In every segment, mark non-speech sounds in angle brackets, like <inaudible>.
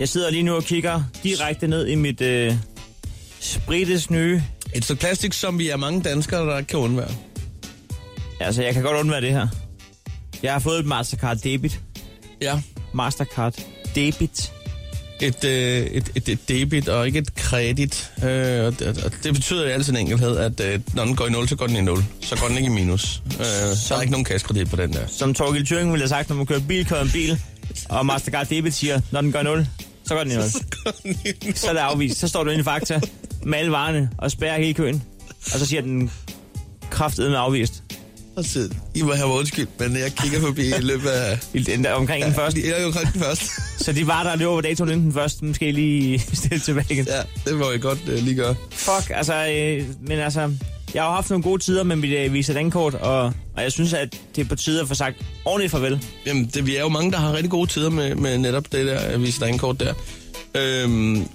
Jeg sidder lige nu og kigger direkte ned i mit øh, sprites nye. Et stykke plastik, som vi er mange danskere, der ikke kan undvære. Altså, jeg kan godt undvære det her. Jeg har fået et Mastercard Debit. Ja. Mastercard Debit. Et, øh, et, et, et debit og ikke et kredit. Øh, og det, og det betyder i al sin enkelhed, at øh, når den går i 0, så går den i 0. Så går den ikke i minus. Øh, så er ikke nogen kassekredit på den der. Som Torgild Thuring ville have sagt, når man kører bil, kører en bil, og Mastercard Debit siger, når den gør 0, så går i 0. Så går den i <laughs> 0. Så er det afvist. Så står du inde i Fakta med alle varerne og spærrer hele køen. Og så siger den kraftedet med afvist. Og så, I må have undskyld, men jeg kigger forbi i løbet af... <laughs> I den der omkring den første. Er jo omkring den første. <laughs> Så de var der løber på datoen inden den første, måske lige stille tilbage igen. Ja, det må jeg godt øh, lige gøre. Fuck, altså, øh, men altså, jeg har haft nogle gode tider med mit øh, Visa Dankort, og, og jeg synes, at det er på tide at få sagt ordentligt farvel. Jamen, det, vi er jo mange, der har rigtig gode tider med, med netop det der øh, Visa Dankort der. Øhm,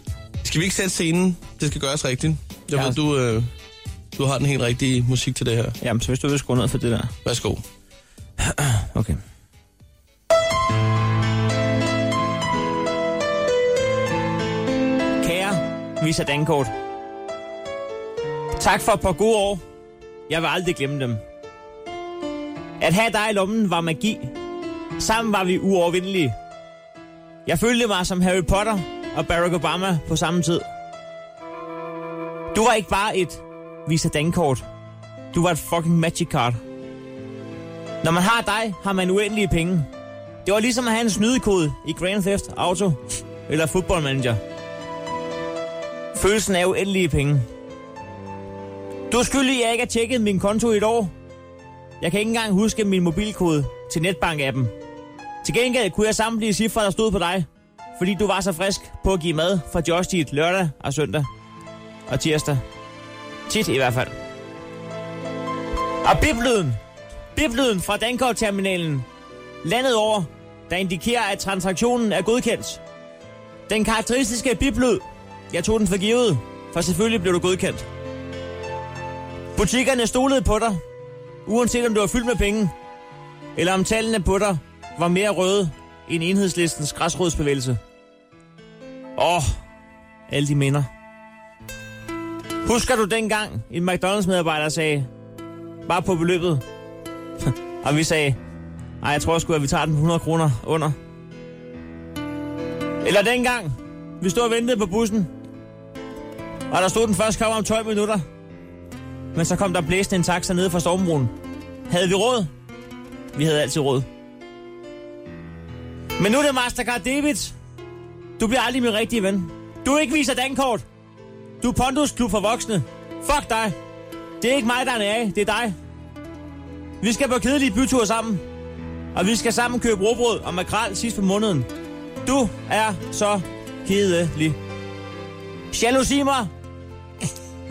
skal vi ikke sætte scenen? Det skal gøres rigtigt. Jeg Ja. ved, du, øh, du har den helt rigtige musik til det her. Jamen, så hvis du vil skrue ned for det der. Værsgo. <clears throat> Okay. Kære Visa Dankort. Tak for et par gode år. Jeg vil aldrig glemme dem. At have dig i lommen var magi. Sammen var vi uovervindelige. Jeg følte mig som Harry Potter og Barack Obama på samme tid. Du var ikke bare et Visa Dankort. Du var et fucking Magic Card. Når man har dig, har man uendelige penge. Det var ligesom at have en snydekode i Grand Theft Auto eller Football Manager. Følelsen af uendelige penge. Du er skyldig, at jeg ikke har tjekket min konto i et år. Jeg kan ikke engang huske min mobilkode til netbank-appen. Til gengæld kunne jeg samtlige cifre, der stod på dig, fordi du var så frisk på at give mad fra Just Eat lørdag og søndag og tirsdag. Tit i hvert fald. Og biblyden. Biblyden fra Dankort-terminalen. Landet over, der indikerer, at transaktionen er godkendt. Den karakteristiske biblyd. Jeg tog den for givet, for selvfølgelig blev du godkendt. Butikkerne stolede på dig, uanset om du var fyldt med penge, eller om tallene på dig var mere røde end enhedslistens græsrådsbevægelse. Åh, oh, alle de minder. Husker du dengang, en McDonald's-medarbejder sagde, bare på beløbet, <laughs> og vi sagde, nej, jeg tror sgu, at vi tager den 100 kroner under. Eller dengang, vi stod og ventede på bussen, og der stod den først kom om 12 minutter. Men så kom der blæsende en taxa nede fra Stormbroen. Havde vi råd? Vi havde altid råd. Men nu er det Mastercard Debit. Du bliver aldrig min rigtige ven. Du er ikke viser dankort. Du er Pondus Klub for voksne. Fuck dig. Det er ikke mig, der er af. Det er dig. Vi skal på kedelige byture sammen. Og vi skal sammen købe råbrød og makrel sidst på måneden. Du er så kedelig. Jalousi mig.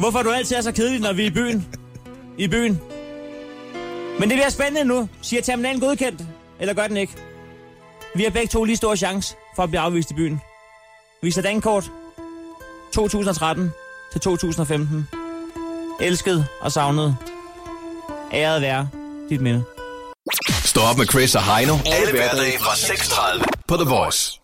Hvorfor du altid er så kedelig, når vi er i byen? I byen. Men det bliver spændende nu. Siger terminalen godkendt? Eller gør den ikke? Vi har begge to lige stor chance for at blive afvist i byen. Viser dankort 2013 til 2015. Elsket og savnet. Æret være dit minde. Stå op med Chris og Heino. Alle hverdage fra 6.30 på The Voice.